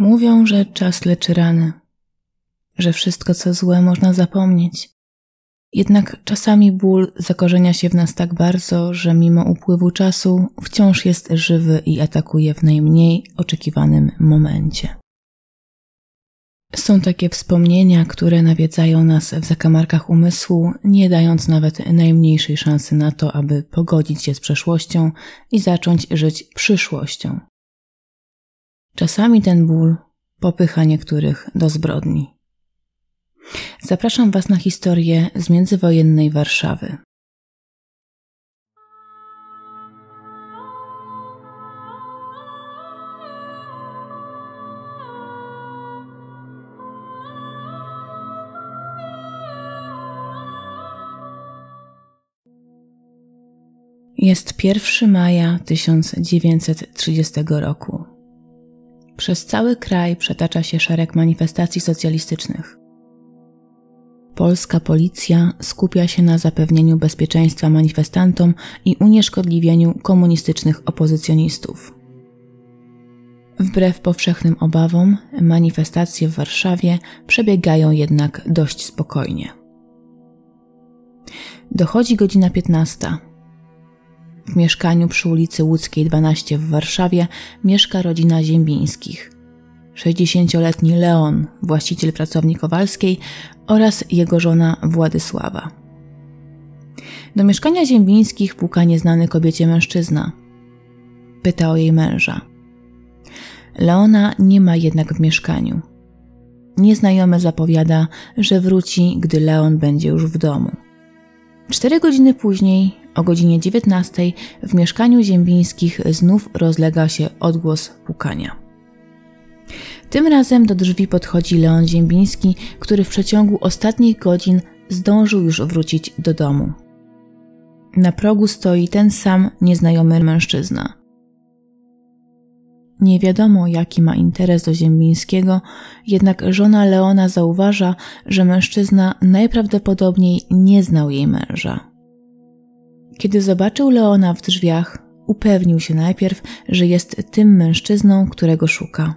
Mówią, że czas leczy rany, że wszystko co złe można zapomnieć. Jednak czasami ból zakorzenia się w nas tak bardzo, że mimo upływu czasu wciąż jest żywy i atakuje w najmniej oczekiwanym momencie. Są takie wspomnienia, które nawiedzają nas w zakamarkach umysłu, nie dając nawet najmniejszej szansy na to, aby pogodzić się z przeszłością i zacząć żyć przyszłością. Czasami ten ból popycha niektórych do zbrodni. Zapraszam Was na historię z międzywojennej Warszawy. Jest 1 maja 1930 roku. Przez cały kraj przetacza się szereg manifestacji socjalistycznych. Polska policja skupia się na zapewnieniu bezpieczeństwa manifestantom i unieszkodliwieniu komunistycznych opozycjonistów. Wbrew powszechnym obawom, manifestacje w Warszawie przebiegają jednak dość spokojnie. Dochodzi godzina 15. W mieszkaniu przy ulicy Łódzkiej 12 w Warszawie mieszka rodzina Ziembińskich. 60-letni Leon, właściciel pracowni Kowalskiej oraz jego żona Władysława. Do mieszkania Ziembińskich puka nieznany kobiecie mężczyzna. Pyta o jej męża. Leona nie ma jednak w mieszkaniu. Nieznajomy zapowiada, że wróci, gdy Leon będzie już w domu. Cztery godziny później o godzinie 19 w mieszkaniu Ziembińskich znów rozlega się odgłos pukania. Tym razem do drzwi podchodzi Leon Ziembiński, który w przeciągu ostatnich godzin zdążył już wrócić do domu. Na progu stoi ten sam nieznajomy mężczyzna. Nie wiadomo, jaki ma interes do Ziembińskiego, jednak żona Leona zauważa, że mężczyzna najprawdopodobniej nie znał jej męża. Kiedy zobaczył Leona w drzwiach, upewnił się najpierw, że jest tym mężczyzną, którego szuka.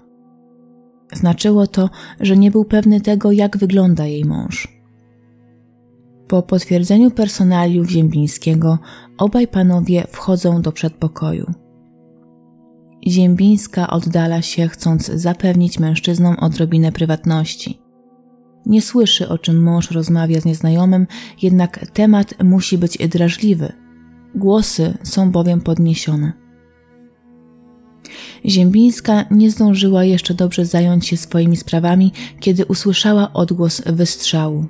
Znaczyło to, że nie był pewny tego, jak wygląda jej mąż. Po potwierdzeniu personaliów Ziembińskiego, obaj panowie wchodzą do przedpokoju. Ziembińska oddala się, chcąc zapewnić mężczyznom odrobinę prywatności. Nie słyszy, o czym mąż rozmawia z nieznajomym, jednak temat musi być drażliwy, Głosy są bowiem podniesione. Ziembińska nie zdążyła jeszcze dobrze zająć się swoimi sprawami, kiedy usłyszała odgłos wystrzału.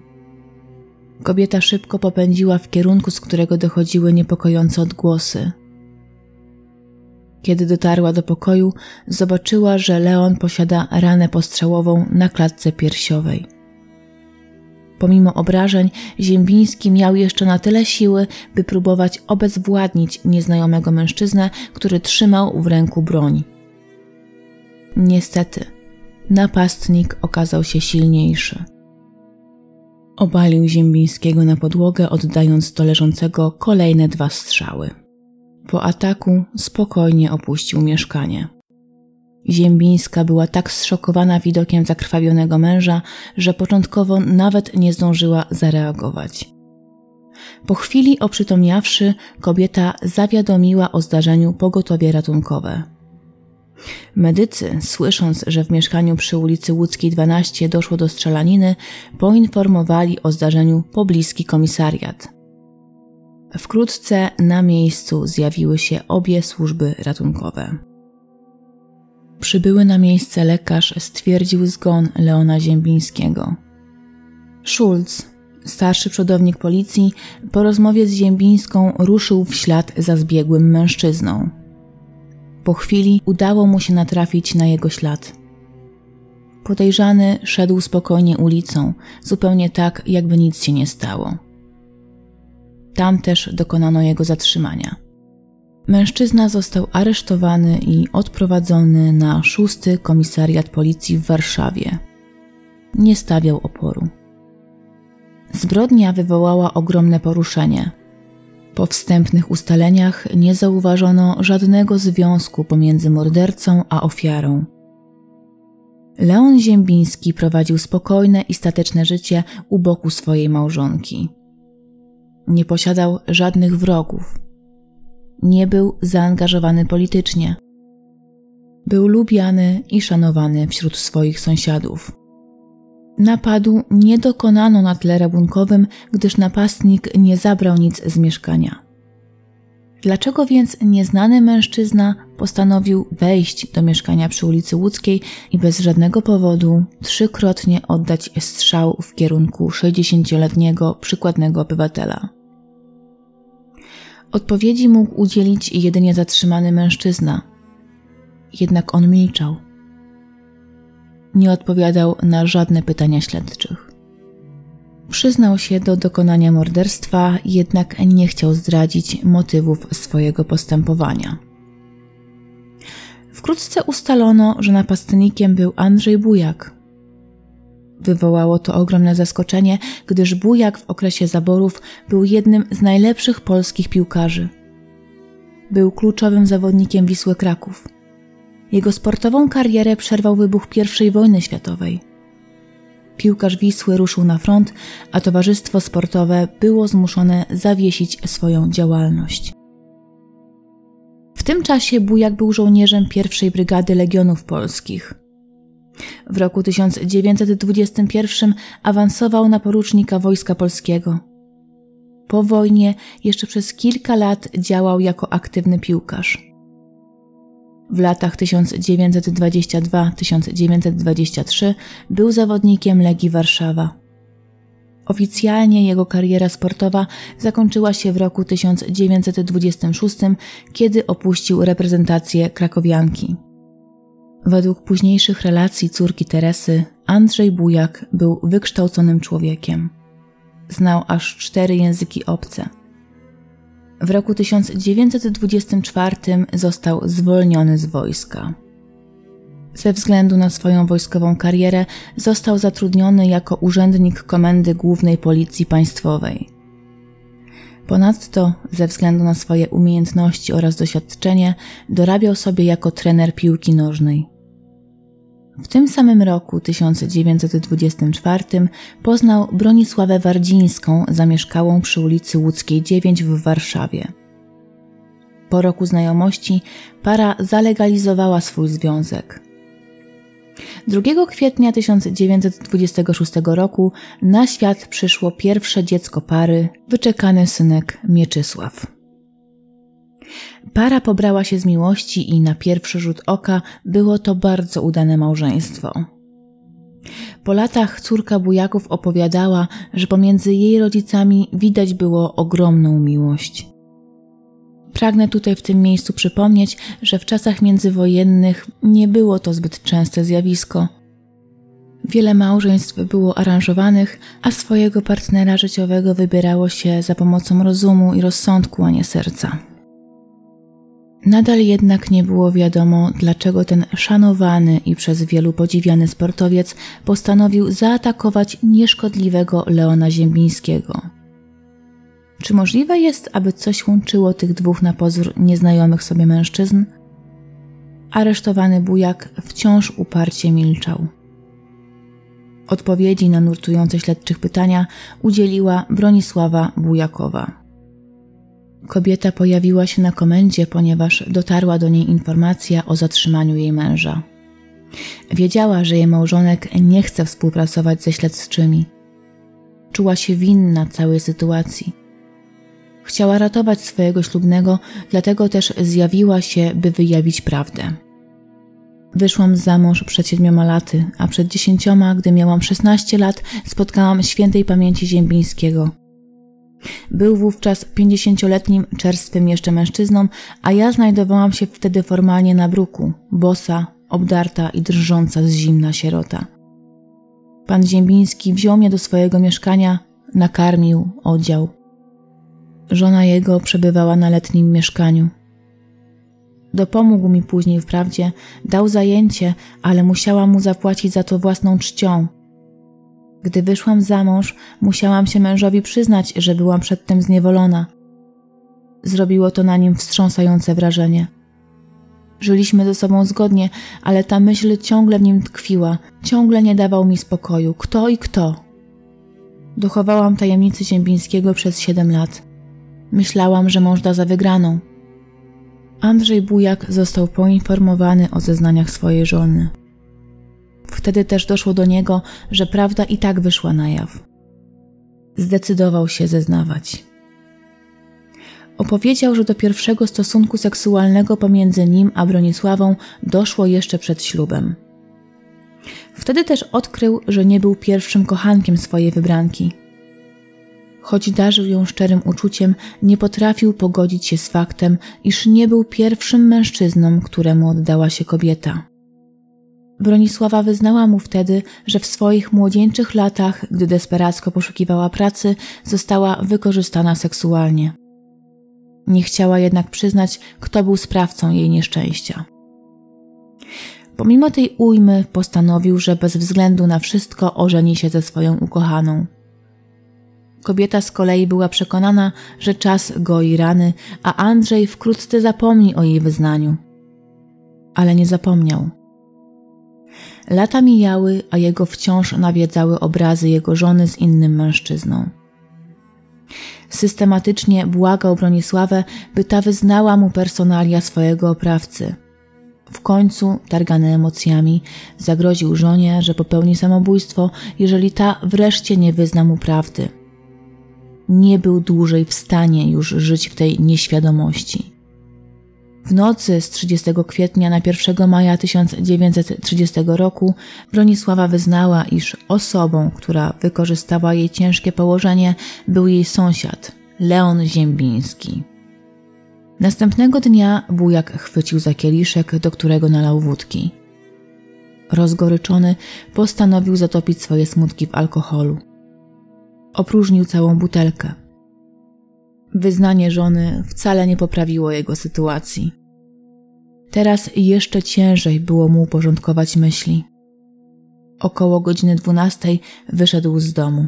Kobieta szybko popędziła w kierunku, z którego dochodziły niepokojące odgłosy. Kiedy dotarła do pokoju, zobaczyła, że Leon posiada ranę postrzałową na klatce piersiowej. Pomimo obrażeń, Ziembiński miał jeszcze na tyle siły, by próbować obezwładnić nieznajomego mężczyznę, który trzymał w ręku broń. Niestety, napastnik okazał się silniejszy. Obalił Ziembińskiego na podłogę, oddając do leżącego kolejne dwa strzały. Po ataku spokojnie opuścił mieszkanie. Ziembińska była tak zszokowana widokiem zakrwawionego męża, że początkowo nawet nie zdążyła zareagować. Po chwili oprzytomniawszy, kobieta zawiadomiła o zdarzeniu pogotowie ratunkowe. Medycy, słysząc, że w mieszkaniu przy ulicy Łódzkiej 12 doszło do strzelaniny, poinformowali o zdarzeniu pobliski komisariat. Wkrótce na miejscu zjawiły się obie służby ratunkowe. Przybyły na miejsce lekarz stwierdził zgon Leona Ziembińskiego. Schulz, starszy przodownik policji, po rozmowie z Ziembińską ruszył w ślad za zbiegłym mężczyzną. Po chwili udało mu się natrafić na jego ślad. Podejrzany szedł spokojnie ulicą, zupełnie tak, jakby nic się nie stało. Tam też dokonano jego zatrzymania. Mężczyzna został aresztowany i odprowadzony na szósty komisariat policji w Warszawie. Nie stawiał oporu. Zbrodnia wywołała ogromne poruszenie. Po wstępnych ustaleniach nie zauważono żadnego związku pomiędzy mordercą a ofiarą. Leon Ziembiński prowadził spokojne i stateczne życie u boku swojej małżonki. Nie posiadał żadnych wrogów. Nie był zaangażowany politycznie. Był lubiany i szanowany wśród swoich sąsiadów. Napadu nie dokonano na tle rabunkowym, gdyż napastnik nie zabrał nic z mieszkania. Dlaczego więc nieznany mężczyzna postanowił wejść do mieszkania przy ulicy Łódzkiej i bez żadnego powodu trzykrotnie oddać strzał w kierunku 60-letniego przykładnego obywatela? Odpowiedzi mógł udzielić jedynie zatrzymany mężczyzna. Jednak on milczał. Nie odpowiadał na żadne pytania śledczych. Przyznał się do dokonania morderstwa, jednak nie chciał zdradzić motywów swojego postępowania. Wkrótce ustalono, że napastnikiem był Andrzej Bujak. Wywołało to ogromne zaskoczenie, gdyż Bujak w okresie zaborów był jednym z najlepszych polskich piłkarzy. Był kluczowym zawodnikiem Wisły Kraków. Jego sportową karierę przerwał wybuch I wojny światowej. Piłkarz Wisły ruszył na front, a towarzystwo sportowe było zmuszone zawiesić swoją działalność. W tym czasie Bujak był żołnierzem pierwszej brygady Legionów Polskich. W roku 1921 awansował na porucznika Wojska Polskiego. Po wojnie jeszcze przez kilka lat działał jako aktywny piłkarz. W latach 1922-1923 był zawodnikiem Legii Warszawa. Oficjalnie jego kariera sportowa zakończyła się w roku 1926, kiedy opuścił reprezentację krakowianki. Według późniejszych relacji córki Teresy, Andrzej Bujak był wykształconym człowiekiem. Znał aż cztery języki obce – w roku 1924 został zwolniony z wojska. Ze względu na swoją wojskową karierę został zatrudniony jako urzędnik Komendy Głównej Policji Państwowej. Ponadto, ze względu na swoje umiejętności oraz doświadczenie, dorabiał sobie jako trener piłki nożnej. W tym samym roku 1924 poznał Bronisławę Wardzińską, zamieszkałą przy ulicy Łódzkiej 9 w Warszawie. Po roku znajomości para zalegalizowała swój związek. 2 kwietnia 1926 roku na świat przyszło pierwsze dziecko pary, wyczekany synek Mieczysław. Para pobrała się z miłości i na pierwszy rzut oka było to bardzo udane małżeństwo. Po latach córka bujaków opowiadała, że pomiędzy jej rodzicami widać było ogromną miłość. Pragnę tutaj w tym miejscu przypomnieć, że w czasach międzywojennych nie było to zbyt częste zjawisko. Wiele małżeństw było aranżowanych, a swojego partnera życiowego wybierało się za pomocą rozumu i rozsądku, a nie serca. Nadal jednak nie było wiadomo, dlaczego ten szanowany i przez wielu podziwiany sportowiec postanowił zaatakować nieszkodliwego Leona Ziembińskiego. Czy możliwe jest, aby coś łączyło tych dwóch na pozór nieznajomych sobie mężczyzn? Aresztowany bujak wciąż uparcie milczał. Odpowiedzi na nurtujące śledczych pytania udzieliła Bronisława Bujakowa. Kobieta pojawiła się na komendzie, ponieważ dotarła do niej informacja o zatrzymaniu jej męża. Wiedziała, że jej małżonek nie chce współpracować ze śledczymi. Czuła się winna całej sytuacji. Chciała ratować swojego ślubnego, dlatego też zjawiła się, by wyjawić prawdę. Wyszłam za mąż przed siedmioma laty, a przed dziesięcioma, gdy miałam szesnaście lat, spotkałam świętej pamięci Ziembińskiego – był wówczas pięćdziesięcioletnim, czerstwym jeszcze mężczyzną, a ja znajdowałam się wtedy formalnie na bruku, bosa, obdarta i drżąca z zimna sierota. Pan Ziembiński wziął mnie do swojego mieszkania, nakarmił, odział. Żona jego przebywała na letnim mieszkaniu. Dopomógł mi później wprawdzie, dał zajęcie, ale musiałam mu zapłacić za to własną czcią – gdy wyszłam za mąż, musiałam się mężowi przyznać, że byłam przedtem zniewolona. Zrobiło to na nim wstrząsające wrażenie. Żyliśmy ze sobą zgodnie, ale ta myśl ciągle w nim tkwiła, ciągle nie dawał mi spokoju. Kto i kto? Dochowałam tajemnicy Ziembińskiego przez siedem lat. Myślałam, że mąż da za wygraną. Andrzej Bujak został poinformowany o zeznaniach swojej żony. Wtedy też doszło do niego, że prawda i tak wyszła na jaw. Zdecydował się zeznawać. Opowiedział, że do pierwszego stosunku seksualnego pomiędzy nim a Bronisławą doszło jeszcze przed ślubem. Wtedy też odkrył, że nie był pierwszym kochankiem swojej wybranki. Choć darzył ją szczerym uczuciem, nie potrafił pogodzić się z faktem, iż nie był pierwszym mężczyzną, któremu oddała się kobieta. Bronisława wyznała mu wtedy, że w swoich młodzieńczych latach, gdy desperacko poszukiwała pracy, została wykorzystana seksualnie. Nie chciała jednak przyznać, kto był sprawcą jej nieszczęścia. Pomimo tej ujmy postanowił, że bez względu na wszystko ożeni się ze swoją ukochaną. Kobieta z kolei była przekonana, że czas goi rany, a Andrzej wkrótce zapomni o jej wyznaniu. Ale nie zapomniał. Lata mijały, a jego wciąż nawiedzały obrazy jego żony z innym mężczyzną. Systematycznie błagał Bronisławę, by ta wyznała mu personalia swojego oprawcy. W końcu, targany emocjami, zagroził żonie, że popełni samobójstwo, jeżeli ta wreszcie nie wyzna mu prawdy. Nie był dłużej w stanie już żyć w tej nieświadomości. W nocy z 30 kwietnia na 1 maja 1930 roku Bronisława wyznała, iż osobą, która wykorzystała jej ciężkie położenie, był jej sąsiad, Leon Ziembiński. Następnego dnia bujak chwycił za kieliszek, do którego nalał wódki. Rozgoryczony postanowił zatopić swoje smutki w alkoholu. Opróżnił całą butelkę. Wyznanie żony wcale nie poprawiło jego sytuacji. Teraz jeszcze ciężej było mu uporządkować myśli. Około godziny dwunastej wyszedł z domu.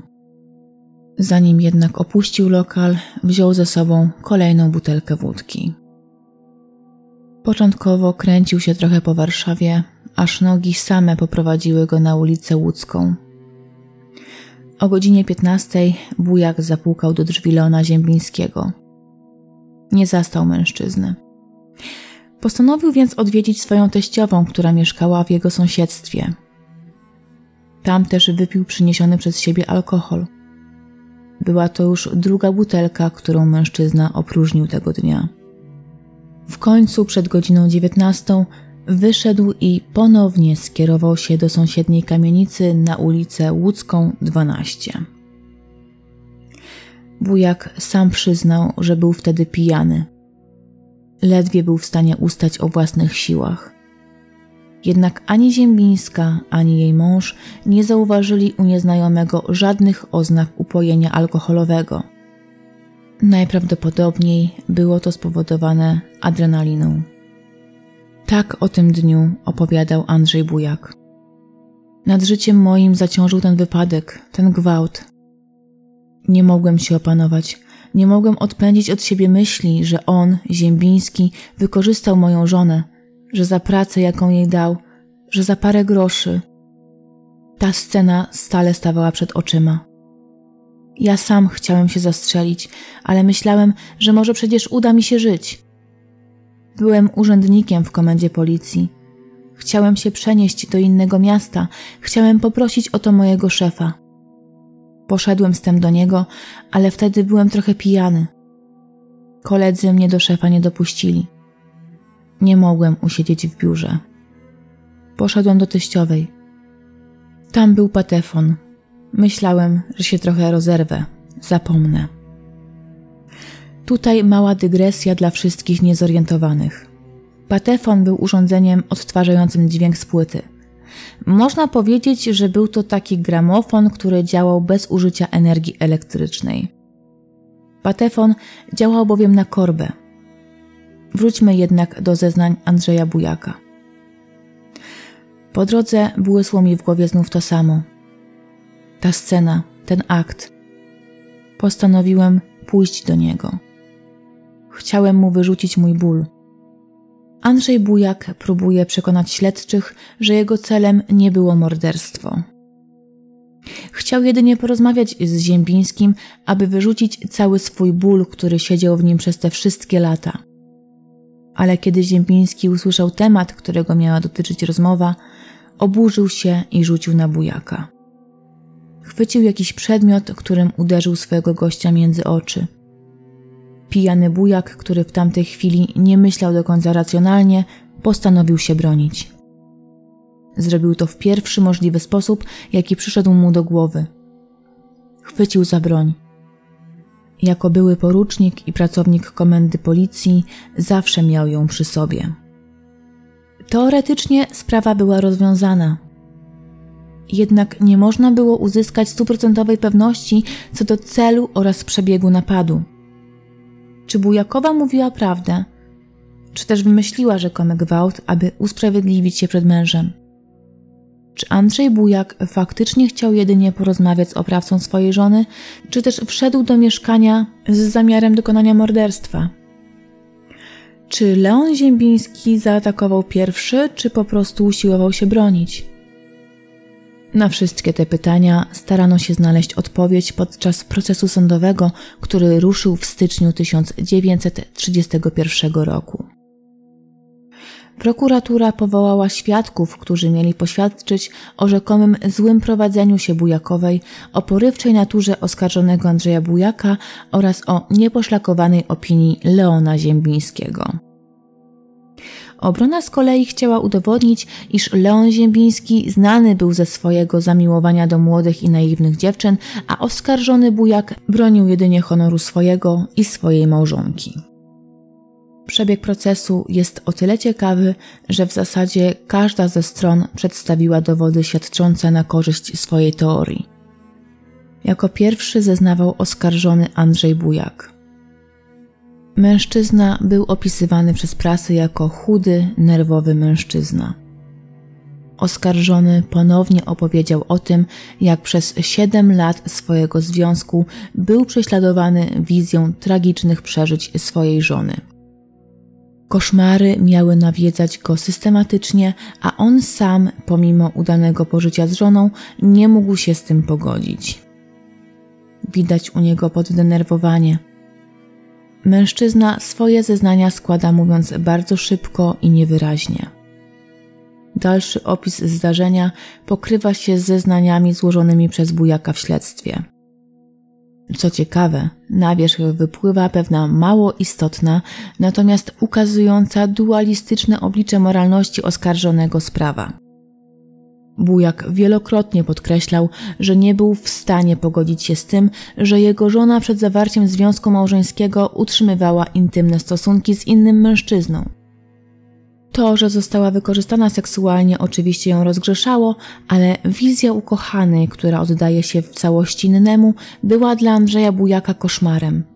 Zanim jednak opuścił lokal, wziął ze sobą kolejną butelkę wódki. Początkowo kręcił się trochę po Warszawie, aż nogi same poprowadziły go na ulicę Łódzką. O godzinie 15 bujak zapukał do drzwi Leona Ziembińskiego. Nie zastał mężczyzny. Postanowił więc odwiedzić swoją teściową, która mieszkała w jego sąsiedztwie. Tam też wypił przyniesiony przez siebie alkohol. Była to już druga butelka, którą mężczyzna opróżnił tego dnia. W końcu przed godziną dziewiętnastą wyszedł i ponownie skierował się do sąsiedniej kamienicy na ulicę Łódzką 12. Wujak sam przyznał, że był wtedy pijany. Ledwie był w stanie ustać o własnych siłach. Jednak ani Ziembińska, ani jej mąż nie zauważyli u nieznajomego żadnych oznak upojenia alkoholowego. Najprawdopodobniej było to spowodowane adrenaliną. Tak o tym dniu opowiadał Andrzej Bujak. Nad życiem moim zaciążył ten wypadek, ten gwałt. Nie mogłem się opanować, nie mogłem odpędzić od siebie myśli, że on, Ziembiński, wykorzystał moją żonę, że za pracę, jaką jej dał, że za parę groszy. Ta scena stale stawała przed oczyma. Ja sam chciałem się zastrzelić, ale myślałem, że może przecież uda mi się żyć. Byłem urzędnikiem w komendzie policji. Chciałem się przenieść do innego miasta, chciałem poprosić o to mojego szefa. Poszedłem z tym do niego, ale wtedy byłem trochę pijany. Koledzy mnie do szefa nie dopuścili. Nie mogłem usiedzieć w biurze. Poszedłem do teściowej. Tam był patefon. Myślałem, że się trochę rozerwę, zapomnę. Tutaj mała dygresja dla wszystkich niezorientowanych. Patefon był urządzeniem odtwarzającym dźwięk z płyty. Można powiedzieć, że był to taki gramofon, który działał bez użycia energii elektrycznej. Patefon działał bowiem na korbę. Wróćmy jednak do zeznań Andrzeja Bujaka. Po drodze błysło mi w głowie znów to samo. Ta scena, ten akt. Postanowiłem pójść do niego. Chciałem mu wyrzucić mój ból. Andrzej Bujak próbuje przekonać śledczych, że jego celem nie było morderstwo. Chciał jedynie porozmawiać z Ziembińskim, aby wyrzucić cały swój ból, który siedział w nim przez te wszystkie lata. Ale kiedy Ziembiński usłyszał temat, którego miała dotyczyć rozmowa, oburzył się i rzucił na bujaka. Chwycił jakiś przedmiot, którym uderzył swojego gościa między oczy. Pijany bujak, który w tamtej chwili nie myślał do końca racjonalnie, postanowił się bronić. Zrobił to w pierwszy możliwy sposób, jaki przyszedł mu do głowy. Chwycił za broń. Jako były porucznik i pracownik komendy policji, zawsze miał ją przy sobie. Teoretycznie sprawa była rozwiązana. Jednak nie można było uzyskać stuprocentowej pewności co do celu oraz przebiegu napadu. Czy Bujakowa mówiła prawdę, czy też wymyśliła rzekomy gwałt, aby usprawiedliwić się przed mężem? Czy Andrzej Bujak faktycznie chciał jedynie porozmawiać z oprawcą swojej żony, czy też wszedł do mieszkania z zamiarem dokonania morderstwa? Czy Leon Ziembiński zaatakował pierwszy, czy po prostu usiłował się bronić? Na wszystkie te pytania starano się znaleźć odpowiedź podczas procesu sądowego, który ruszył w styczniu 1931 roku. Prokuratura powołała świadków, którzy mieli poświadczyć o rzekomym złym prowadzeniu się Bujakowej, o porywczej naturze oskarżonego Andrzeja Bujaka oraz o nieposzlakowanej opinii Leona Ziembińskiego. Obrona z kolei chciała udowodnić, iż Leon Ziembiński znany był ze swojego zamiłowania do młodych i naiwnych dziewczyn, a oskarżony bujak bronił jedynie honoru swojego i swojej małżonki. Przebieg procesu jest o tyle ciekawy, że w zasadzie każda ze stron przedstawiła dowody świadczące na korzyść swojej teorii. Jako pierwszy zeznawał oskarżony Andrzej Bujak. Mężczyzna był opisywany przez prasę jako chudy, nerwowy mężczyzna. Oskarżony ponownie opowiedział o tym, jak przez siedem lat swojego związku był prześladowany wizją tragicznych przeżyć swojej żony. Koszmary miały nawiedzać go systematycznie, a on sam, pomimo udanego pożycia z żoną, nie mógł się z tym pogodzić. Widać u niego poddenerwowanie. Mężczyzna swoje zeznania składa mówiąc bardzo szybko i niewyraźnie. Dalszy opis zdarzenia pokrywa się z zeznaniami złożonymi przez bujaka w śledztwie. Co ciekawe, na wierzch wypływa pewna mało istotna, natomiast ukazująca dualistyczne oblicze moralności oskarżonego sprawa. Bujak wielokrotnie podkreślał, że nie był w stanie pogodzić się z tym, że jego żona przed zawarciem związku małżeńskiego utrzymywała intymne stosunki z innym mężczyzną. To, że została wykorzystana seksualnie, oczywiście ją rozgrzeszało, ale wizja ukochanej, która oddaje się w całości innemu, była dla Andrzeja Bujaka koszmarem.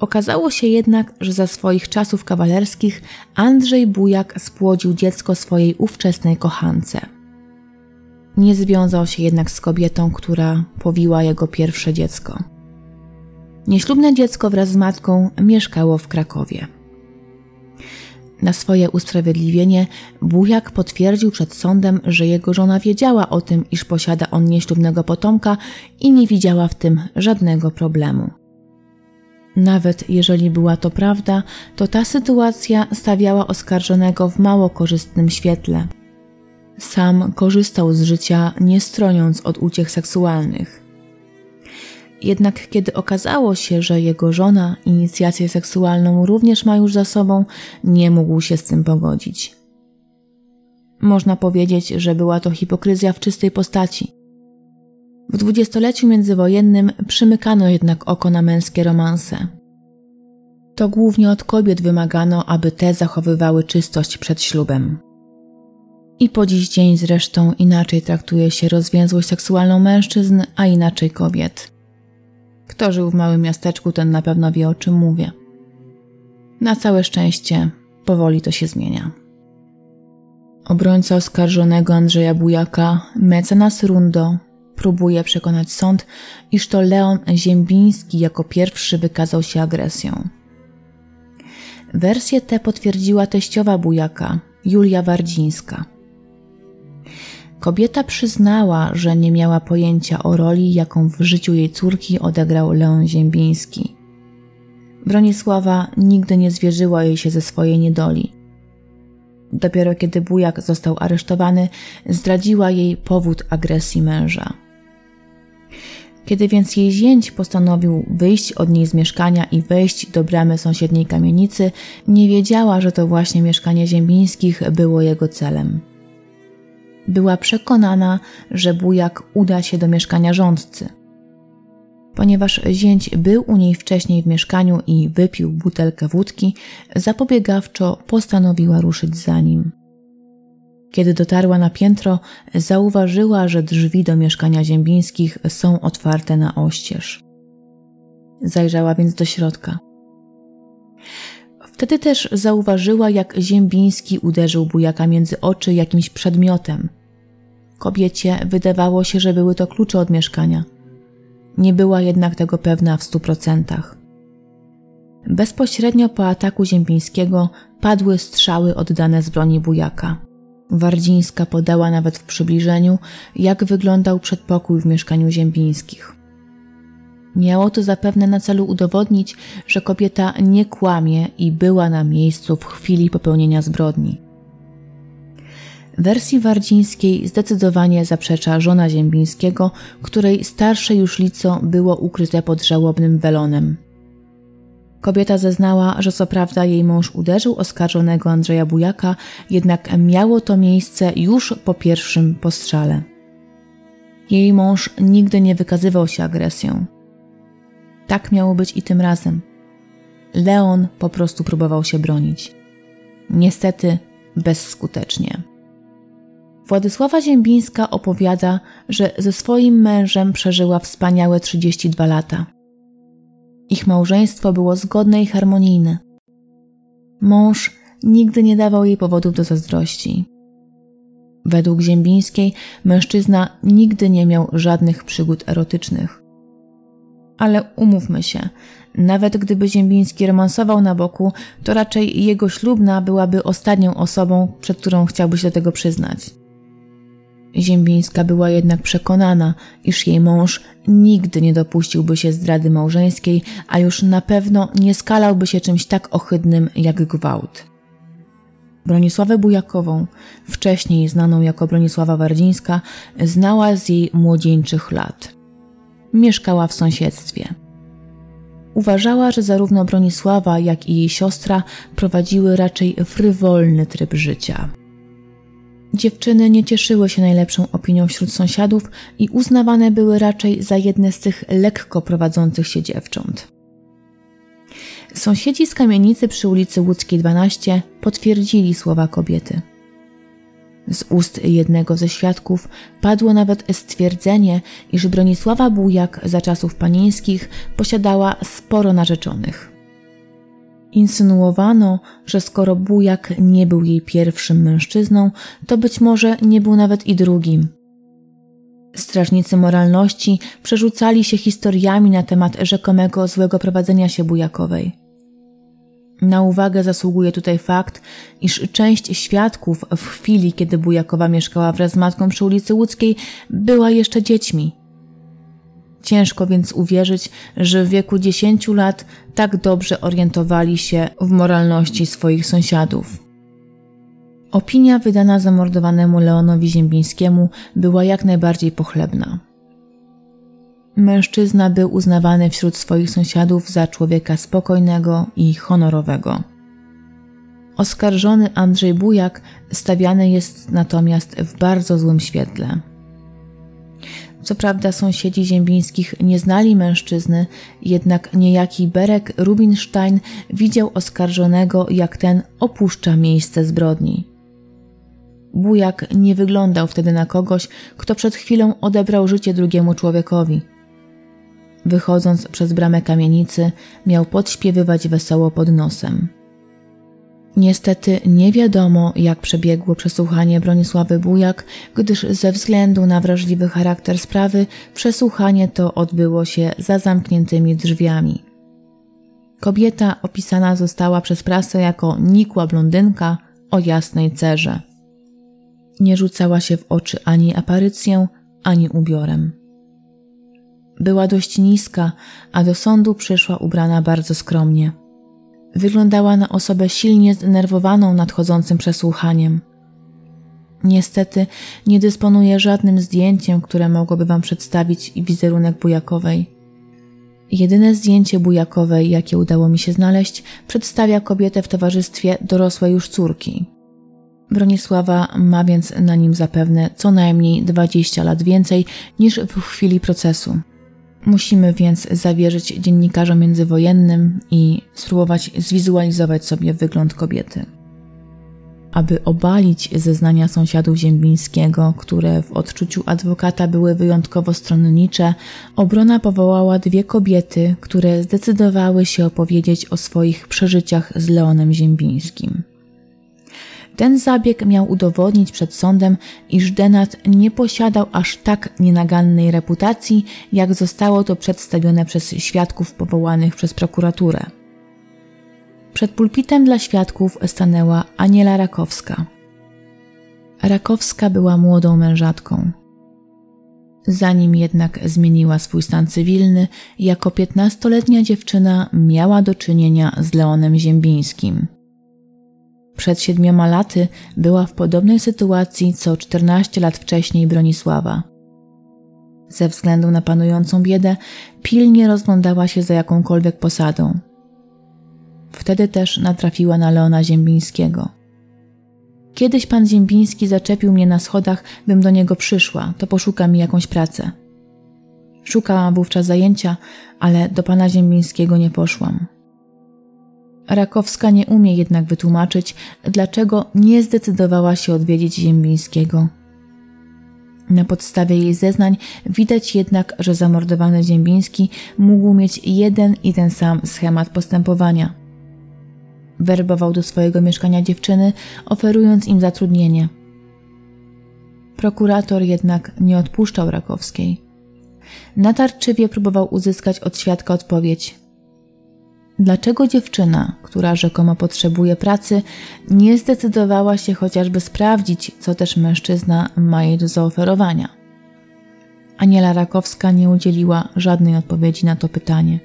Okazało się jednak, że za swoich czasów kawalerskich Andrzej Bujak spłodził dziecko swojej ówczesnej kochance. Nie związał się jednak z kobietą, która powiła jego pierwsze dziecko. Nieślubne dziecko wraz z matką mieszkało w Krakowie. Na swoje usprawiedliwienie Bujak potwierdził przed sądem, że jego żona wiedziała o tym, iż posiada on nieślubnego potomka i nie widziała w tym żadnego problemu. Nawet jeżeli była to prawda, to ta sytuacja stawiała oskarżonego w mało korzystnym świetle. Sam korzystał z życia, nie stroniąc od uciech seksualnych. Jednak kiedy okazało się, że jego żona inicjację seksualną również ma już za sobą, nie mógł się z tym pogodzić. Można powiedzieć, że była to hipokryzja w czystej postaci. W dwudziestoleciu międzywojennym przymykano jednak oko na męskie romanse. To głównie od kobiet wymagano, aby te zachowywały czystość przed ślubem. I po dziś dzień zresztą inaczej traktuje się rozwiązłość seksualną mężczyzn, a inaczej kobiet. Kto żył w małym miasteczku, ten na pewno wie o czym mówię. Na całe szczęście powoli to się zmienia. Obrońca oskarżonego Andrzeja Bujaka, mecenas Rundo, próbuje przekonać sąd, iż to Leon Ziembiński jako pierwszy wykazał się agresją. Wersję tę potwierdziła teściowa bujaka, Julia Wardzińska. Kobieta przyznała, że nie miała pojęcia o roli, jaką w życiu jej córki odegrał Leon Ziembiński. Bronisława nigdy nie zwierzyła jej się ze swojej niedoli. Dopiero kiedy bujak został aresztowany, zdradziła jej powód agresji męża. Kiedy więc jej zięć postanowił wyjść od niej z mieszkania i wejść do bramy sąsiedniej kamienicy, nie wiedziała, że to właśnie mieszkanie Ziembińskich było jego celem. Była przekonana, że bujak uda się do mieszkania rządcy. Ponieważ zięć był u niej wcześniej w mieszkaniu i wypił butelkę wódki, zapobiegawczo postanowiła ruszyć za nim. Kiedy dotarła na piętro, zauważyła, że drzwi do mieszkania Ziembińskich są otwarte na oścież. Zajrzała więc do środka. Wtedy też zauważyła, jak Ziembiński uderzył bujaka między oczy jakimś przedmiotem. Kobiecie wydawało się, że były to klucze od mieszkania. Nie była jednak tego pewna w stu procentach. Bezpośrednio po ataku Ziembińskiego padły strzały oddane z broni bujaka. Wardzińska podała nawet w przybliżeniu, jak wyglądał przedpokój w mieszkaniu Ziembińskich. Miało to zapewne na celu udowodnić, że kobieta nie kłamie i była na miejscu w chwili popełnienia zbrodni. Wersji wardzińskiej zdecydowanie zaprzecza żona Ziembińskiego, której starsze już lico było ukryte pod żałobnym welonem. Kobieta zeznała, że co prawda jej mąż uderzył oskarżonego Andrzeja Bujaka, jednak miało to miejsce już po pierwszym postrzale. Jej mąż nigdy nie wykazywał się agresją. Tak miało być i tym razem. Leon po prostu próbował się bronić. Niestety bezskutecznie. Władysława Ziembińska opowiada, że ze swoim mężem przeżyła wspaniałe 32 lata. Ich małżeństwo było zgodne i harmonijne. Mąż nigdy nie dawał jej powodów do zazdrości. Według Ziembińskiej mężczyzna nigdy nie miał żadnych przygód erotycznych. Ale umówmy się, nawet gdyby Ziembiński romansował na boku, to raczej jego ślubna byłaby ostatnią osobą, przed którą chciałby się do tego przyznać. Ziembińska była jednak przekonana, iż jej mąż nigdy nie dopuściłby się zdrady małżeńskiej, a już na pewno nie skalałby się czymś tak ohydnym jak gwałt. Bronisławę Bujakową, wcześniej znaną jako Bronisława Wardzińska, znała z jej młodzieńczych lat. Mieszkała w sąsiedztwie. Uważała, że zarówno Bronisława, jak i jej siostra prowadziły raczej frywolny tryb życia. Dziewczyny nie cieszyły się najlepszą opinią wśród sąsiadów i uznawane były raczej za jedne z tych lekko prowadzących się dziewcząt. Sąsiedzi z kamienicy przy ulicy Łódzkiej 12 potwierdzili słowa kobiety. Z ust jednego ze świadków padło nawet stwierdzenie, iż Bronisława Bujak za czasów panieńskich posiadała sporo narzeczonych. Insynuowano, że skoro bujak nie był jej pierwszym mężczyzną, to być może nie był nawet i drugim. Strażnicy moralności przerzucali się historiami na temat rzekomego złego prowadzenia się bujakowej. Na uwagę zasługuje tutaj fakt, iż część świadków w chwili, kiedy bujakowa mieszkała wraz z matką przy ulicy Łódzkiej, była jeszcze dziećmi. Ciężko więc uwierzyć, że w wieku 10 lat tak dobrze orientowali się w moralności swoich sąsiadów. Opinia wydana zamordowanemu Leonowi Ziembińskiemu była jak najbardziej pochlebna. Mężczyzna był uznawany wśród swoich sąsiadów za człowieka spokojnego i honorowego. Oskarżony Andrzej Bujak stawiany jest natomiast w bardzo złym świetle. Co prawda sąsiedzi ziembińskich nie znali mężczyzny, jednak niejaki Berek Rubinstein widział oskarżonego, jak ten opuszcza miejsce zbrodni. Bujak nie wyglądał wtedy na kogoś, kto przed chwilą odebrał życie drugiemu człowiekowi. Wychodząc przez bramę kamienicy, miał podśpiewywać wesoło pod nosem. Niestety nie wiadomo, jak przebiegło przesłuchanie Bronisławy Bujak, gdyż ze względu na wrażliwy charakter sprawy przesłuchanie to odbyło się za zamkniętymi drzwiami. Kobieta opisana została przez prasę jako nikła blondynka o jasnej cerze. Nie rzucała się w oczy ani aparycją, ani ubiorem. Była dość niska, a do sądu przyszła ubrana bardzo skromnie. Wyglądała na osobę silnie zdenerwowaną nadchodzącym przesłuchaniem. Niestety nie dysponuję żadnym zdjęciem, które mogłoby Wam przedstawić wizerunek Bujakowej. Jedyne zdjęcie Bujakowej, jakie udało mi się znaleźć, przedstawia kobietę w towarzystwie dorosłej już córki. Bronisława ma więc na nim zapewne co najmniej 20 lat więcej niż w chwili procesu. Musimy więc zawierzyć dziennikarzom międzywojennym i spróbować zwizualizować sobie wygląd kobiety. Aby obalić zeznania sąsiadów Ziembińskiego, które w odczuciu adwokata były wyjątkowo stronnicze, obrona powołała dwie kobiety, które zdecydowały się opowiedzieć o swoich przeżyciach z Leonem Ziembińskim. Ten zabieg miał udowodnić przed sądem, iż Denat nie posiadał aż tak nienagannej reputacji, jak zostało to przedstawione przez świadków powołanych przez prokuraturę. Przed pulpitem dla świadków stanęła Aniela Rakowska. Rakowska była młodą mężatką. Zanim jednak zmieniła swój stan cywilny, jako piętnastoletnia dziewczyna miała do czynienia z Leonem Ziembińskim – przed siedmioma laty była w podobnej sytuacji co 14 lat wcześniej Bronisława. Ze względu na panującą biedę, pilnie rozglądała się za jakąkolwiek posadą. Wtedy też natrafiła na Leona Ziembińskiego. Kiedyś pan Ziembiński zaczepił mnie na schodach, bym do niego przyszła, to poszuka mi jakąś pracę. Szukałam wówczas zajęcia, ale do pana Ziembińskiego nie poszłam. Rakowska nie umie jednak wytłumaczyć, dlaczego nie zdecydowała się odwiedzić Ziembińskiego. Na podstawie jej zeznań widać jednak, że zamordowany Ziembiński mógł mieć jeden i ten sam schemat postępowania. Werbował do swojego mieszkania dziewczyny, oferując im zatrudnienie. Prokurator jednak nie odpuszczał Rakowskiej. Natarczywie próbował uzyskać od świadka odpowiedź – Dlaczego dziewczyna, która rzekomo potrzebuje pracy, nie zdecydowała się chociażby sprawdzić, co też mężczyzna ma jej do zaoferowania? Aniela Rakowska nie udzieliła żadnej odpowiedzi na to pytanie.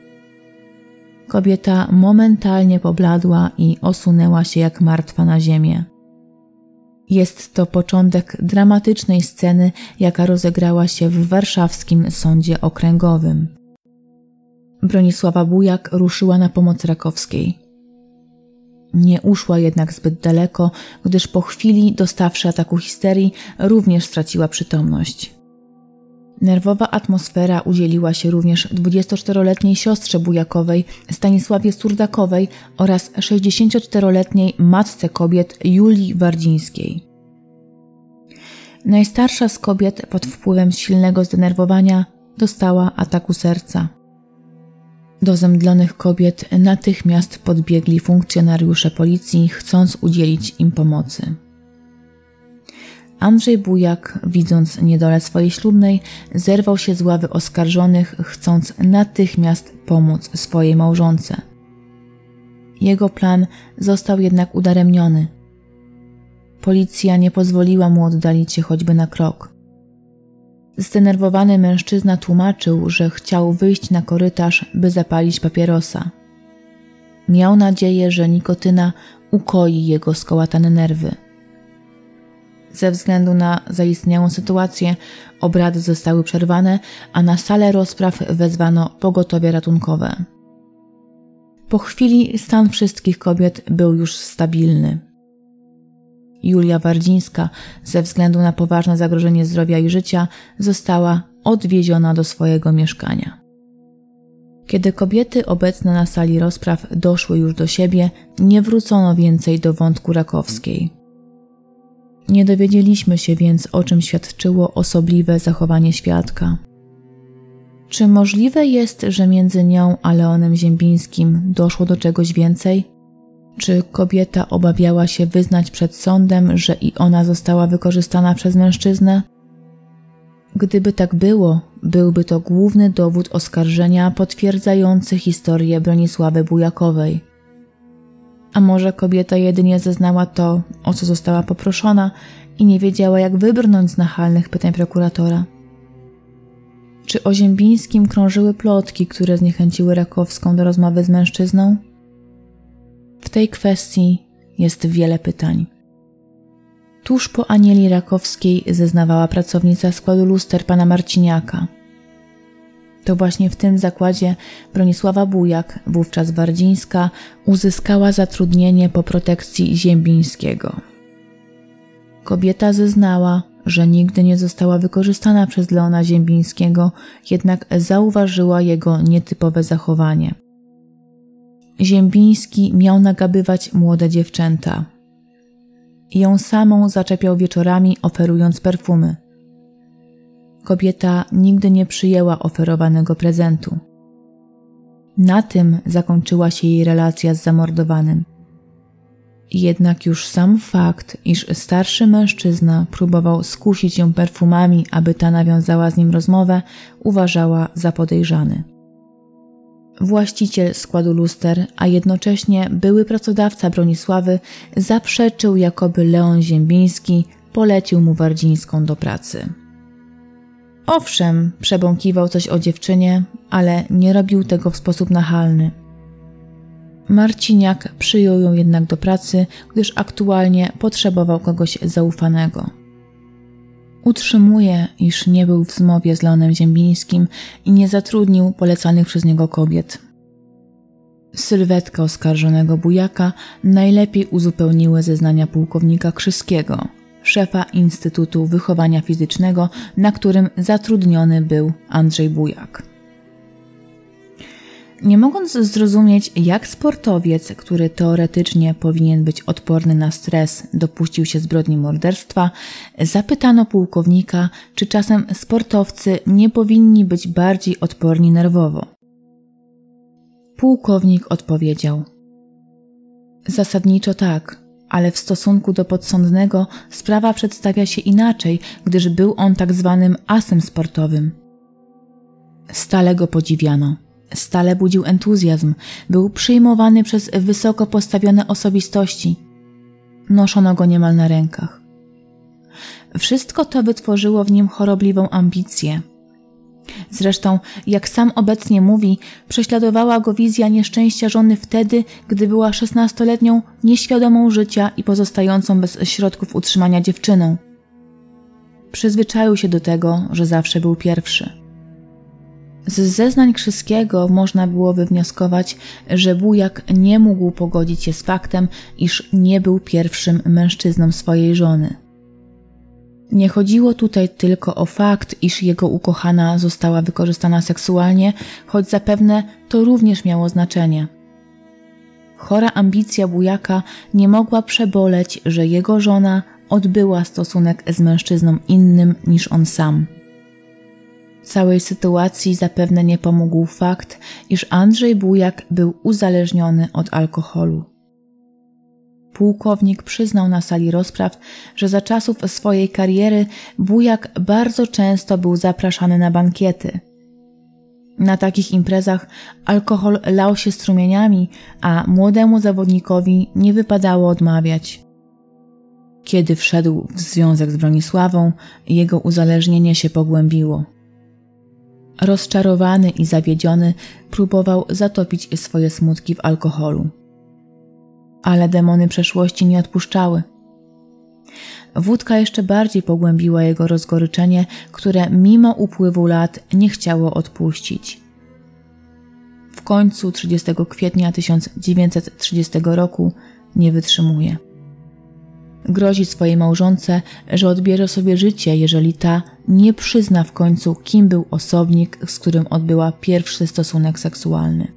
Kobieta momentalnie pobladła i osunęła się jak martwa na ziemię. Jest to początek dramatycznej sceny, jaka rozegrała się w warszawskim sądzie okręgowym. Bronisława Bujak ruszyła na pomoc Rakowskiej. Nie uszła jednak zbyt daleko, gdyż po chwili, dostawszy ataku histerii, również straciła przytomność. Nerwowa atmosfera udzieliła się również 24-letniej siostrze Bujakowej Stanisławie Surdakowej oraz 64-letniej matce kobiet Julii Wardzińskiej. Najstarsza z kobiet pod wpływem silnego zdenerwowania dostała ataku serca. Do zemdlonych kobiet natychmiast podbiegli funkcjonariusze policji, chcąc udzielić im pomocy. Andrzej Bujak, widząc niedolę swojej ślubnej, zerwał się z ławy oskarżonych, chcąc natychmiast pomóc swojej małżonce. Jego plan został jednak udaremniony. Policja nie pozwoliła mu oddalić się choćby na krok. Zdenerwowany mężczyzna tłumaczył, że chciał wyjść na korytarz, by zapalić papierosa. Miał nadzieję, że nikotyna ukoi jego skołatane nerwy. Ze względu na zaistniałą sytuację obrady zostały przerwane, a na salę rozpraw wezwano pogotowie ratunkowe. Po chwili stan wszystkich kobiet był już stabilny. Julia Wardzińska ze względu na poważne zagrożenie zdrowia i życia została odwieziona do swojego mieszkania. Kiedy kobiety obecne na sali rozpraw doszły już do siebie, nie wrócono więcej do wątku rakowskiej. Nie dowiedzieliśmy się więc, o czym świadczyło osobliwe zachowanie świadka. Czy możliwe jest, że między nią a Leonem Ziembińskim doszło do czegoś więcej? Czy kobieta obawiała się wyznać przed sądem, że i ona została wykorzystana przez mężczyznę? Gdyby tak było, byłby to główny dowód oskarżenia potwierdzający historię Bronisławy Bujakowej. A może kobieta jedynie zeznała to, o co została poproszona i nie wiedziała, jak wybrnąć z nachalnych pytań prokuratora? Czy o Ziembińskim krążyły plotki, które zniechęciły Rakowską do rozmowy z mężczyzną? W tej kwestii jest wiele pytań. Tuż po Anieli Rakowskiej zeznawała pracownica składu luster pana Marciniaka. To właśnie w tym zakładzie Bronisława Bujak, wówczas Wardzińska, uzyskała zatrudnienie po protekcji Ziembińskiego. Kobieta zeznała, że nigdy nie została wykorzystana przez Leona Ziembińskiego, jednak zauważyła jego nietypowe zachowanie. Ziembiński miał nagabywać młode dziewczęta. Ją samą zaczepiał wieczorami, oferując perfumy. Kobieta nigdy nie przyjęła oferowanego prezentu. Na tym zakończyła się jej relacja z zamordowanym. Jednak już sam fakt, iż starszy mężczyzna próbował skusić ją perfumami, aby ta nawiązała z nim rozmowę, uważała za podejrzany. Właściciel składu luster, a jednocześnie były pracodawca Bronisławy, zaprzeczył, jakoby Leon Ziembiński polecił mu Wardzińską do pracy. Owszem, przebąkiwał coś o dziewczynie, ale nie robił tego w sposób nachalny. Marciniak przyjął ją jednak do pracy, gdyż aktualnie potrzebował kogoś zaufanego. Utrzymuje, iż nie był w zmowie z Leonem Ziembińskim i nie zatrudnił polecanych przez niego kobiet. Sylwetka oskarżonego bujaka najlepiej uzupełniły zeznania pułkownika Krzyskiego, szefa Instytutu Wychowania Fizycznego, na którym zatrudniony był Andrzej Bujak. Nie mogąc zrozumieć, jak sportowiec, który teoretycznie powinien być odporny na stres, dopuścił się zbrodni morderstwa, zapytano pułkownika, czy czasem sportowcy nie powinni być bardziej odporni nerwowo. Pułkownik odpowiedział: Zasadniczo tak, ale w stosunku do podsądnego sprawa przedstawia się inaczej, gdyż był on tak zwanym asem sportowym. Stale go podziwiano. Stale budził entuzjazm, był przyjmowany przez wysoko postawione osobistości. Noszono go niemal na rękach. Wszystko to wytworzyło w nim chorobliwą ambicję. Zresztą, jak sam obecnie mówi, prześladowała go wizja nieszczęścia żony wtedy, gdy była szesnastoletnią, nieświadomą życia i pozostającą bez środków utrzymania dziewczyną. Przyzwyczaił się do tego, że zawsze był pierwszy. Z zeznań Krzyskiego można było wywnioskować, że Bujak nie mógł pogodzić się z faktem, iż nie był pierwszym mężczyzną swojej żony. Nie chodziło tutaj tylko o fakt, iż jego ukochana została wykorzystana seksualnie, choć zapewne to również miało znaczenie. Chora ambicja Bujaka nie mogła przeboleć, że jego żona odbyła stosunek z mężczyzną innym niż on sam. Całej sytuacji zapewne nie pomógł fakt, iż Andrzej Bujak był uzależniony od alkoholu. Pułkownik przyznał na sali rozpraw, że za czasów swojej kariery Bujak bardzo często był zapraszany na bankiety. Na takich imprezach alkohol lał się strumieniami, a młodemu zawodnikowi nie wypadało odmawiać. Kiedy wszedł w związek z Bronisławą, jego uzależnienie się pogłębiło. Rozczarowany i zawiedziony, próbował zatopić swoje smutki w alkoholu. Ale demony przeszłości nie odpuszczały. Wódka jeszcze bardziej pogłębiła jego rozgoryczenie, które mimo upływu lat nie chciało odpuścić. W końcu 30 kwietnia 1930 roku nie wytrzymuje. Grozi swojej małżonce, że odbierze sobie życie, jeżeli ta nie przyzna w końcu, kim był osobnik, z którym odbyła pierwszy stosunek seksualny.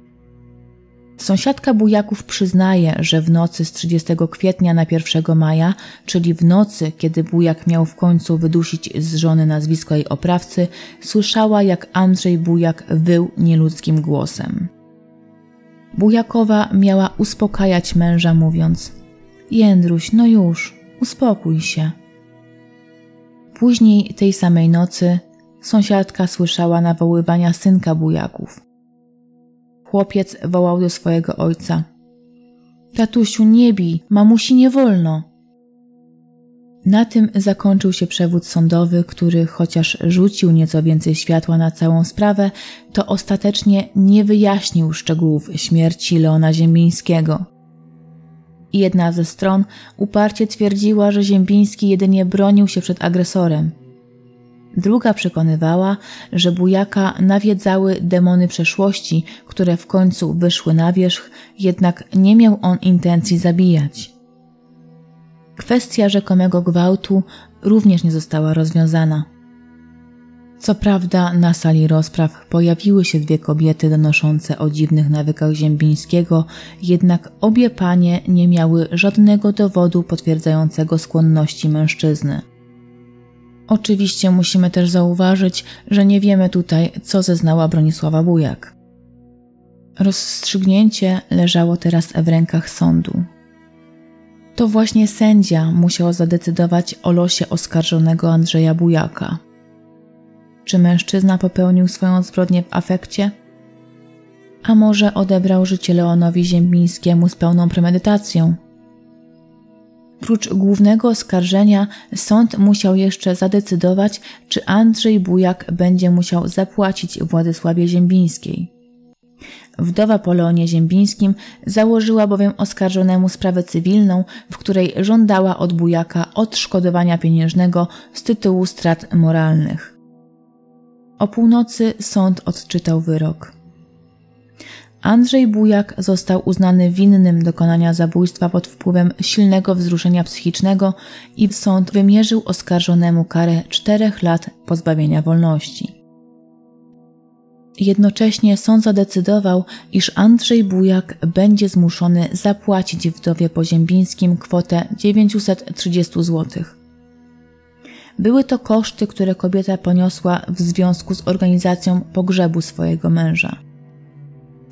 Sąsiadka Bujaków przyznaje, że w nocy z 30 kwietnia na 1 maja, czyli w nocy, kiedy Bujak miał w końcu wydusić z żony nazwisko jej oprawcy, słyszała, jak Andrzej Bujak wył nieludzkim głosem. Bujakowa miała uspokajać męża, mówiąc: Jędruś, no już, uspokój się. Później tej samej nocy sąsiadka słyszała nawoływania synka bujaków. Chłopiec wołał do swojego ojca: Tatusiu, nie bij, mamusi nie wolno. Na tym zakończył się przewód sądowy, który chociaż rzucił nieco więcej światła na całą sprawę, to ostatecznie nie wyjaśnił szczegółów śmierci Leona Ziembińskiego. Jedna ze stron uparcie twierdziła, że Ziembiński jedynie bronił się przed agresorem. Druga przekonywała, że bujaka nawiedzały demony przeszłości, które w końcu wyszły na wierzch, jednak nie miał on intencji zabijać. Kwestia rzekomego gwałtu również nie została rozwiązana. Co prawda, na sali rozpraw pojawiły się dwie kobiety donoszące o dziwnych nawykach Ziembińskiego, jednak obie panie nie miały żadnego dowodu potwierdzającego skłonności mężczyzny. Oczywiście musimy też zauważyć, że nie wiemy tutaj, co zeznała Bronisława Bujak. Rozstrzygnięcie leżało teraz w rękach sądu. To właśnie sędzia musiał zadecydować o losie oskarżonego Andrzeja Bujaka. Czy mężczyzna popełnił swoją zbrodnię w afekcie? A może odebrał życie Leonowi Ziembińskiemu z pełną premedytacją? Prócz głównego oskarżenia, sąd musiał jeszcze zadecydować, czy Andrzej Bujak będzie musiał zapłacić Władysławie Ziembińskiej. Wdowa po Leonie Ziembińskim założyła bowiem oskarżonemu sprawę cywilną, w której żądała od Bujaka odszkodowania pieniężnego z tytułu strat moralnych. O północy sąd odczytał wyrok. Andrzej Bujak został uznany winnym dokonania zabójstwa pod wpływem silnego wzruszenia psychicznego i sąd wymierzył oskarżonemu karę czterech lat pozbawienia wolności. Jednocześnie sąd zadecydował, iż Andrzej Bujak będzie zmuszony zapłacić wdowie Poziembińskim kwotę 930 zł. Były to koszty, które kobieta poniosła w związku z organizacją pogrzebu swojego męża.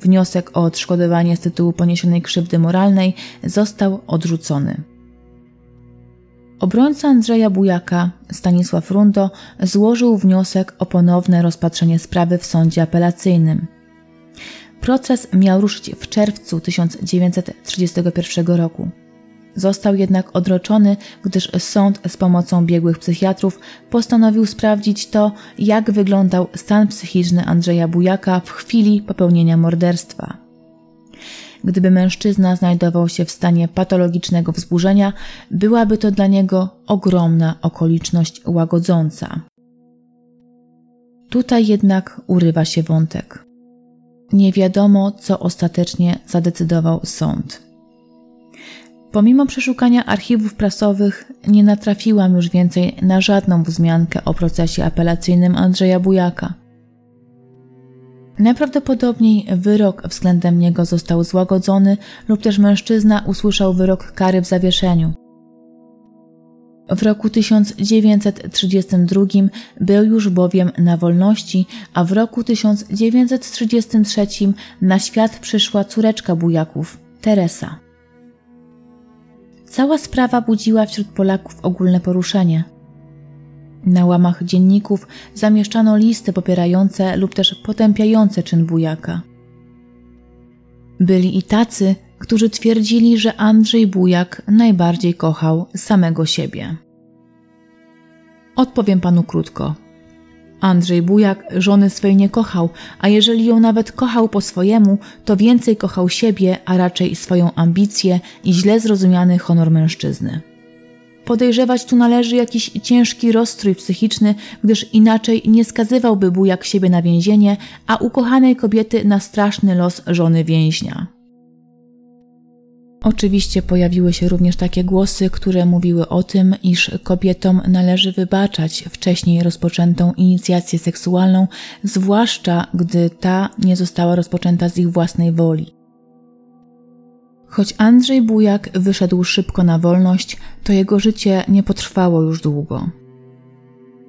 Wniosek o odszkodowanie z tytułu poniesionej krzywdy moralnej został odrzucony. Obrońca Andrzeja Bujaka, Stanisław Rundo, złożył wniosek o ponowne rozpatrzenie sprawy w sądzie apelacyjnym. Proces miał ruszyć w czerwcu 1931 roku. Został jednak odroczony, gdyż sąd z pomocą biegłych psychiatrów postanowił sprawdzić to, jak wyglądał stan psychiczny Andrzeja Bujaka w chwili popełnienia morderstwa. Gdyby mężczyzna znajdował się w stanie patologicznego wzburzenia, byłaby to dla niego ogromna okoliczność łagodząca. Tutaj jednak urywa się wątek. Nie wiadomo, co ostatecznie zadecydował sąd. Pomimo przeszukania archiwów prasowych, nie natrafiłam już więcej na żadną wzmiankę o procesie apelacyjnym Andrzeja Bujaka. Najprawdopodobniej wyrok względem niego został złagodzony lub też mężczyzna usłyszał wyrok kary w zawieszeniu. W roku 1932 był już bowiem na wolności, a w roku 1933 na świat przyszła córeczka bujaków, Teresa. Cała sprawa budziła wśród Polaków ogólne poruszenie. Na łamach dzienników zamieszczano listy popierające lub też potępiające czyn wujaka. Byli i tacy, którzy twierdzili, że Andrzej Bujak najbardziej kochał samego siebie. Odpowiem panu krótko. Andrzej Bujak żony swej nie kochał, a jeżeli ją nawet kochał po swojemu, to więcej kochał siebie, a raczej swoją ambicję i źle zrozumiany honor mężczyzny. Podejrzewać tu należy jakiś ciężki rozstrój psychiczny, gdyż inaczej nie skazywałby Bujak siebie na więzienie, a ukochanej kobiety na straszny los żony więźnia. Oczywiście pojawiły się również takie głosy, które mówiły o tym, iż kobietom należy wybaczać wcześniej rozpoczętą inicjację seksualną, zwłaszcza gdy ta nie została rozpoczęta z ich własnej woli. Choć Andrzej Bujak wyszedł szybko na wolność, to jego życie nie potrwało już długo.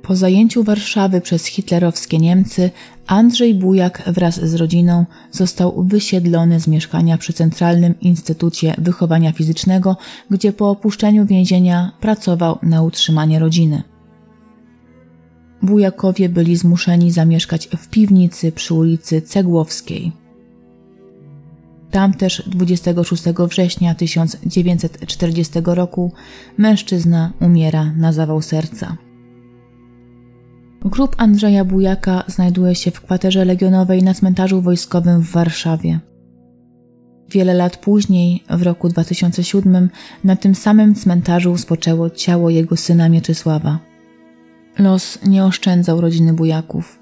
Po zajęciu Warszawy przez hitlerowskie Niemcy, Andrzej Bujak wraz z rodziną został wysiedlony z mieszkania przy Centralnym Instytucie Wychowania Fizycznego, gdzie po opuszczeniu więzienia pracował na utrzymanie rodziny. Bujakowie byli zmuszeni zamieszkać w piwnicy przy ulicy Cegłowskiej. Tam też 26 września 1940 roku mężczyzna umiera na zawał serca. Grób Andrzeja Bujaka znajduje się w kwaterze legionowej na cmentarzu wojskowym w Warszawie. Wiele lat później, w roku 2007, na tym samym cmentarzu spoczęło ciało jego syna Mieczysława. Los nie oszczędzał rodziny Bujaków.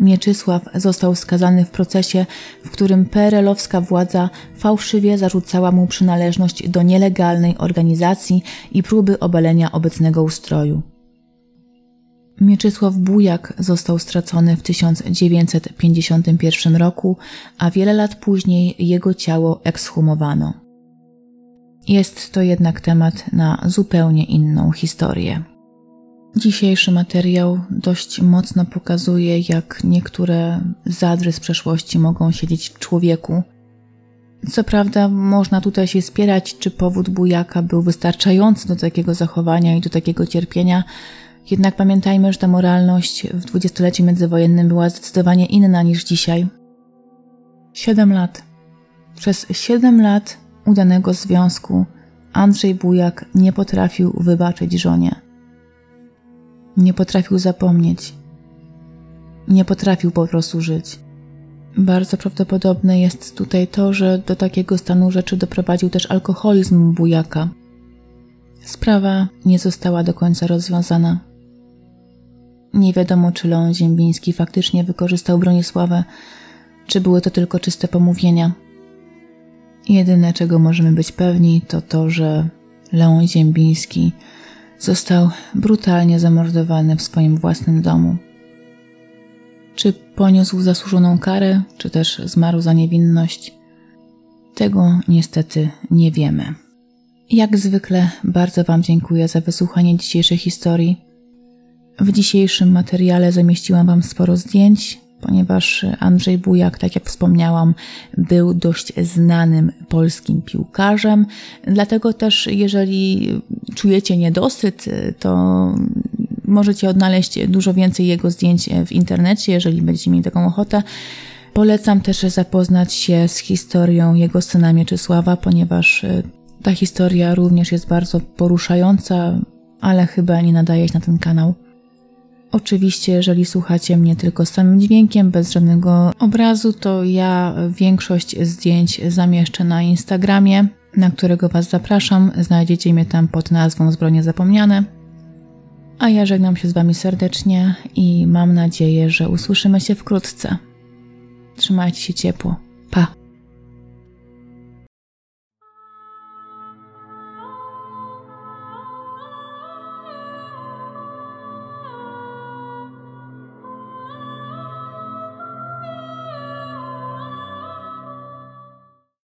Mieczysław został skazany w procesie, w którym PRL-owska władza fałszywie zarzucała mu przynależność do nielegalnej organizacji i próby obalenia obecnego ustroju. Mieczysław Bujak został stracony w 1951 roku, a wiele lat później jego ciało ekshumowano. Jest to jednak temat na zupełnie inną historię. Dzisiejszy materiał dość mocno pokazuje, jak niektóre zadry z przeszłości mogą siedzieć w człowieku. Co prawda, można tutaj się spierać, czy powód bujaka był wystarczający do takiego zachowania i do takiego cierpienia, jednak pamiętajmy, że ta moralność w dwudziestoleciu międzywojennym była zdecydowanie inna niż dzisiaj. Siedem lat. Przez siedem lat udanego związku Andrzej Bujak nie potrafił wybaczyć żonie. Nie potrafił zapomnieć. Nie potrafił po prostu żyć. Bardzo prawdopodobne jest tutaj to, że do takiego stanu rzeczy doprowadził też alkoholizm bujaka. Sprawa nie została do końca rozwiązana. Nie wiadomo, czy Leon Ziembiński faktycznie wykorzystał Bronisławę, czy były to tylko czyste pomówienia. Jedyne, czego możemy być pewni, to to, że Leon Ziembiński został brutalnie zamordowany w swoim własnym domu. Czy poniósł zasłużoną karę, czy też zmarł za niewinność? Tego niestety nie wiemy. Jak zwykle bardzo Wam dziękuję za wysłuchanie dzisiejszej historii. W dzisiejszym materiale zamieściłam Wam sporo zdjęć, ponieważ Andrzej Bujak, tak jak wspomniałam, był dość znanym polskim piłkarzem. Dlatego też, jeżeli czujecie niedosyt, to możecie odnaleźć dużo więcej jego zdjęć w internecie, jeżeli będziecie mieli taką ochotę. Polecam też zapoznać się z historią jego syna Mieczysława, ponieważ ta historia również jest bardzo poruszająca, ale chyba nie nadaje się na ten kanał. Oczywiście, jeżeli słuchacie mnie tylko samym dźwiękiem, bez żadnego obrazu, to ja większość zdjęć zamieszczę na Instagramie, na którego Was zapraszam. Znajdziecie mnie tam pod nazwą Zbrodnie Zapomniane. A ja żegnam się z Wami serdecznie i mam nadzieję, że usłyszymy się wkrótce. Trzymajcie się ciepło. Pa!